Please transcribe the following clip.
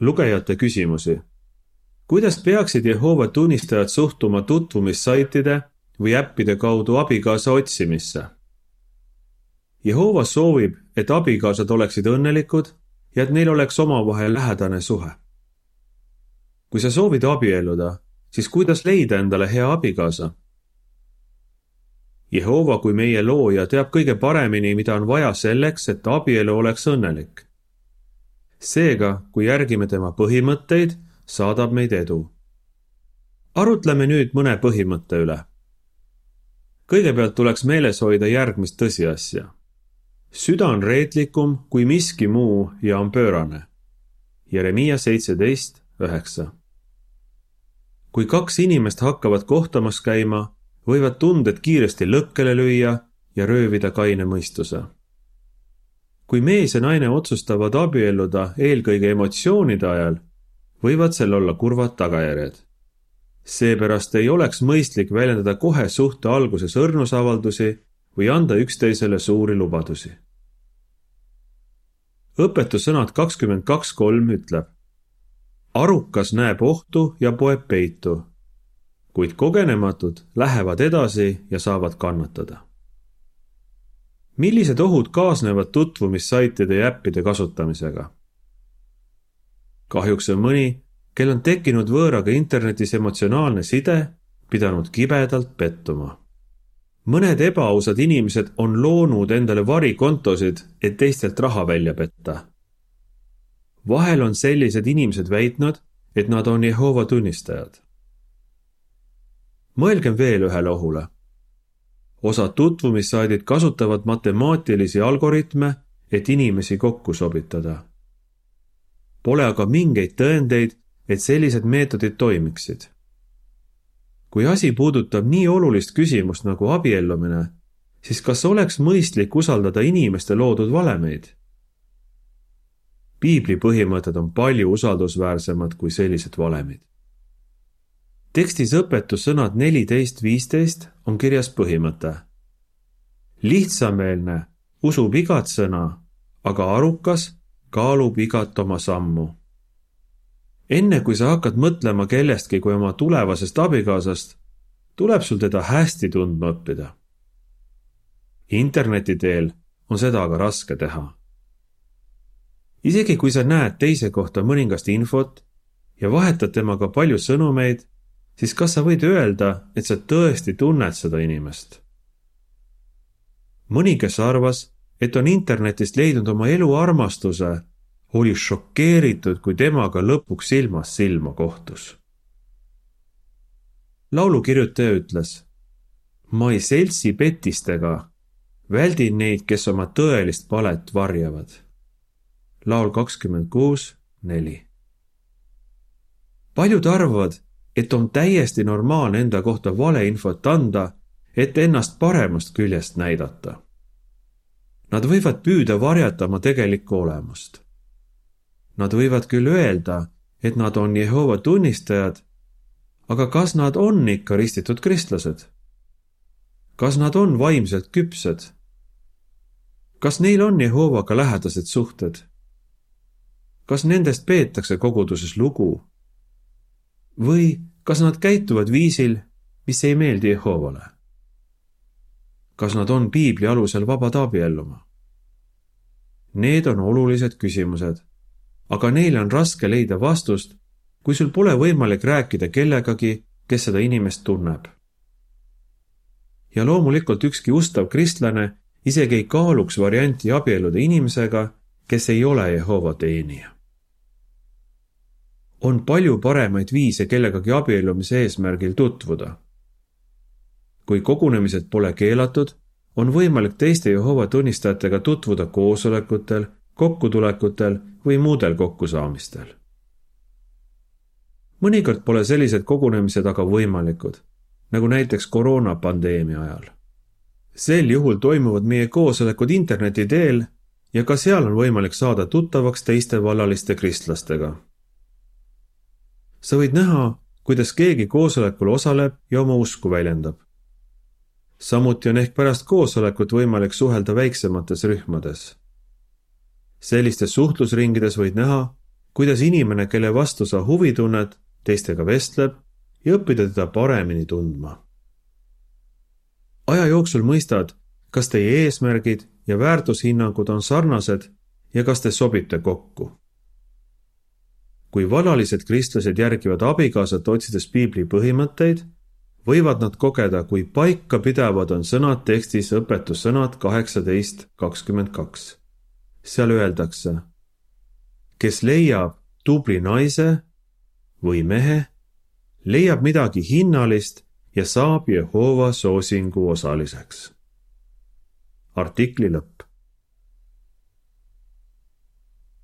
lugejate küsimusi. kuidas peaksid Jehova tunnistajad suhtuma tutvumissaitide või äppide kaudu abikaasa otsimisse? Jehova soovib, et abikaasad oleksid õnnelikud ja et neil oleks omavahel lähedane suhe. kui sa soovid abielluda, siis kuidas leida endale hea abikaasa? Jehova kui meie looja teab kõige paremini, mida on vaja selleks, et abielu oleks õnnelik. Seega, kui järgime tema põhimõtteid, saadab meid edu. arutleme nüüd mõne põhimõtte üle. kõigepealt tuleks meeles hoida järgmist tõsiasja. süda on reetlikum kui miski muu ja on pöörane. Jeremiia seitseteist, üheksa. kui kaks inimest hakkavad kohtamas käima võivad tunded kiiresti lõkkele lüüa ja röövida kaine mõistuse. Kui mees ja naine otsustavad abielluda eelkõige emotsioonide ajal, võivad sel olla kurvad tagajärjed. seepärast ei oleks mõistlik väljendada kohe suhte alguses õrnusavaldusi või anda üksteisele suuri lubadusi. õpetussõnad kakskümmend kaks kolm ütleb. arukas näeb ohtu ja poeb peitu kuid kogenematud lähevad edasi ja saavad kannatada. Millised ohud kaasnevad tutvumissaitide ja äppide kasutamisega? kahjuks on mõni, kel on tekkinud võõraga internetis emotsionaalne side, pidanud kibedalt pettuma. mõned ebaausad inimesed on loonud endale varikontosid, et teistelt raha välja petta. vahel on sellised inimesed väitnud, et nad on Jehova tunnistajad mõelgem veel ühele ohule. Osad tutvumissaidid kasutavad matemaatilisi algoritme, et inimesi kokku sobitada. Pole aga mingeid tõendeid, et sellised meetodid toimiksid. kui asi puudutab nii olulist küsimust nagu abiellumine, siis kas oleks mõistlik usaldada inimeste loodud valemeid? piibli põhimõtted on palju usaldusväärsemad kui sellised valemid tekstis õpetussõnad neliteist, viisteist on kirjas põhimõte. lihtsameelne usub igat sõna, aga arukas kaalub igat oma sammu. enne kui sa hakkad mõtlema kellestki kui oma tulevasest abikaasast, tuleb sul teda hästi tundma õppida. interneti teel on seda aga raske teha. isegi kui sa näed teise kohta mõningast infot ja vahetad temaga palju sõnumeid siis kas sa võid öelda, et sa tõesti tunned seda inimest? mõni, kes arvas, et on internetist leidnud oma elu armastuse, oli šokeeritud, kui temaga lõpuks silmast silma kohtus. laulukirjutaja ütles. ma ei seltsi petistega, väldin neid, kes oma tõelist palet varjavad. laul kakskümmend kuus, neli. paljud arvavad, et on täiesti normaalne enda kohta valeinfot anda, et ennast paremast küljest näidata. Nad võivad püüda varjata oma tegelikku olemust. Nad võivad küll öelda, et nad on Jehova tunnistajad, aga kas nad on ikka ristitud kristlased? kas nad on vaimselt küpsed? kas neil on Jehovaga lähedased suhted? kas nendest peetakse koguduses lugu? või kas nad käituvad viisil, mis ei meeldi Jehovale? kas nad on piibli alusel vabad abielluma? Need on olulised küsimused, aga neile on raske leida vastust, kui sul pole võimalik rääkida kellegagi, kes seda inimest tunneb. ja loomulikult ükski ustav kristlane isegi ei kaaluks varianti abielluda inimesega, kes ei ole Jehova teenija on palju paremaid viise kellegagi abiellumise eesmärgil tutvuda. kui kogunemised pole keelatud, on võimalik teiste Jehova tunnistajatega tutvuda koosolekutel, kokkutulekutel või muudel kokkusaamistel. mõnikord pole sellised kogunemised aga võimalikud, nagu näiteks koroonapandeemia ajal. sel juhul toimuvad meie koosolekud interneti teel ja ka seal on võimalik saada tuttavaks teiste vallaliste kristlastega sa võid näha, kuidas keegi koosolekul osaleb ja oma usku väljendab. samuti on ehk pärast koosolekut võimalik suhelda väiksemates rühmades. sellistes suhtlusringides võid näha, kuidas inimene, kelle vastu sa huvi tunned, teistega vestleb ja õppida teda paremini tundma. aja jooksul mõistad, kas teie eesmärgid ja väärtushinnangud on sarnased ja kas te sobite kokku. Kui valalised kristlased järgivad abikaasat otsides piibli põhimõtteid, võivad nad kogeda, kui paikapidavad on sõnad tekstis õpetussõnad kaheksateist kakskümmend kaks. seal öeldakse, kes leiab tubli naise või mehe, leiab midagi hinnalist ja saab Jehova soosingu osaliseks. artikli lõpp